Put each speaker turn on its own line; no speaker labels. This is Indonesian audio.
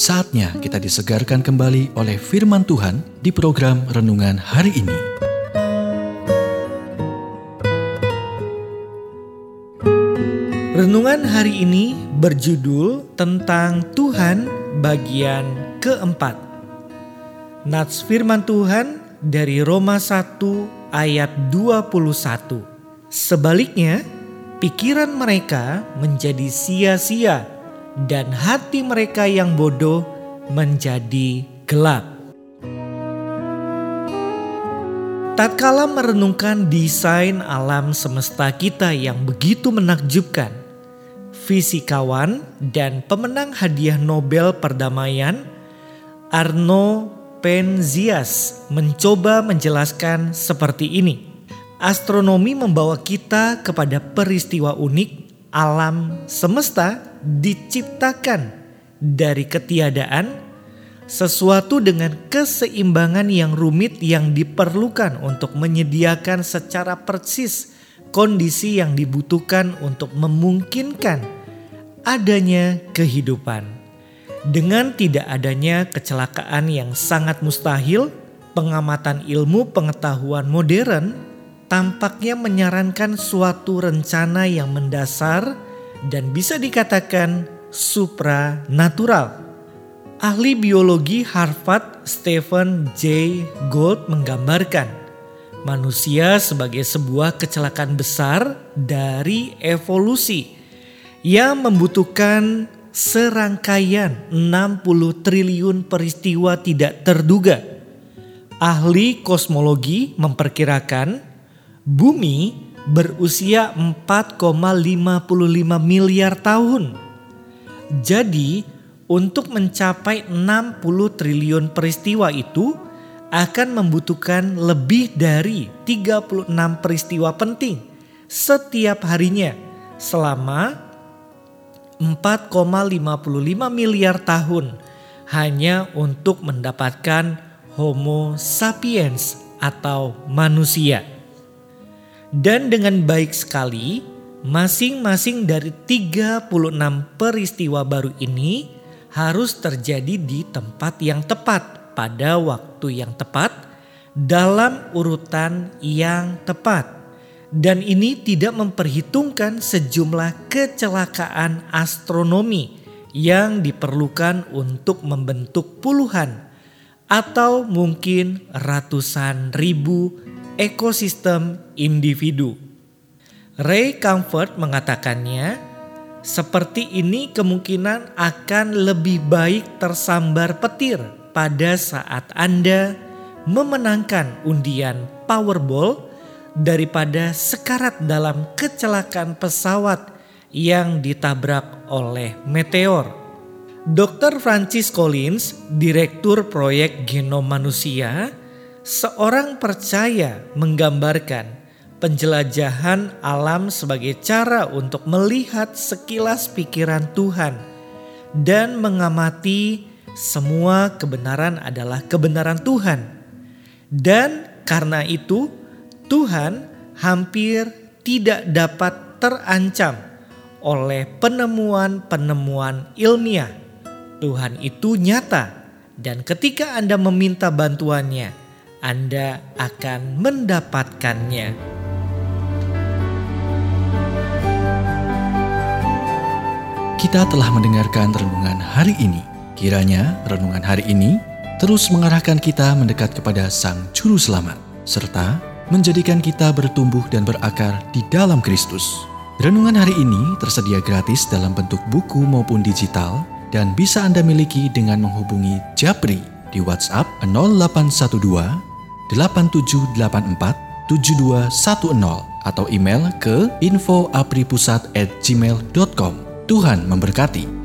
Saatnya kita disegarkan kembali oleh firman Tuhan di program renungan hari ini.
Renungan hari ini berjudul tentang Tuhan bagian keempat. Nats firman Tuhan dari Roma 1 ayat 21. Sebaliknya, pikiran mereka menjadi sia-sia dan hati mereka yang bodoh menjadi gelap. Tatkala merenungkan desain alam semesta kita yang begitu menakjubkan, fisikawan dan pemenang hadiah Nobel perdamaian Arno Penzias mencoba menjelaskan seperti ini. Astronomi membawa kita kepada peristiwa unik alam semesta diciptakan dari ketiadaan sesuatu dengan keseimbangan yang rumit yang diperlukan untuk menyediakan secara persis kondisi yang dibutuhkan untuk memungkinkan adanya kehidupan. Dengan tidak adanya kecelakaan yang sangat mustahil, pengamatan ilmu pengetahuan modern tampaknya menyarankan suatu rencana yang mendasar dan bisa dikatakan supranatural. Ahli biologi Harvard Stephen J. Gould menggambarkan manusia sebagai sebuah kecelakaan besar dari evolusi yang membutuhkan serangkaian 60 triliun peristiwa tidak terduga. Ahli kosmologi memperkirakan bumi berusia 4,55 miliar tahun. Jadi, untuk mencapai 60 triliun peristiwa itu akan membutuhkan lebih dari 36 peristiwa penting setiap harinya selama 4,55 miliar tahun hanya untuk mendapatkan Homo sapiens atau manusia. Dan dengan baik sekali, masing-masing dari 36 peristiwa baru ini harus terjadi di tempat yang tepat, pada waktu yang tepat, dalam urutan yang tepat. Dan ini tidak memperhitungkan sejumlah kecelakaan astronomi yang diperlukan untuk membentuk puluhan atau mungkin ratusan ribu ekosistem individu. Ray Comfort mengatakannya, seperti ini kemungkinan akan lebih baik tersambar petir pada saat Anda memenangkan undian Powerball daripada sekarat dalam kecelakaan pesawat yang ditabrak oleh meteor. Dr. Francis Collins, Direktur Proyek Genom Manusia, seorang percaya menggambarkan penjelajahan alam sebagai cara untuk melihat sekilas pikiran Tuhan dan mengamati semua kebenaran adalah kebenaran Tuhan. Dan karena itu Tuhan hampir tidak dapat terancam oleh penemuan-penemuan ilmiah. Tuhan itu nyata dan ketika Anda meminta bantuannya, anda akan mendapatkannya.
Kita telah mendengarkan renungan hari ini. Kiranya renungan hari ini terus mengarahkan kita mendekat kepada Sang Juru Selamat, serta menjadikan kita bertumbuh dan berakar di dalam Kristus. Renungan hari ini tersedia gratis dalam bentuk buku maupun digital dan bisa Anda miliki dengan menghubungi Japri di WhatsApp 0812 8784 7210 atau email ke infoapripusat@gmail.com. Tuhan memberkati.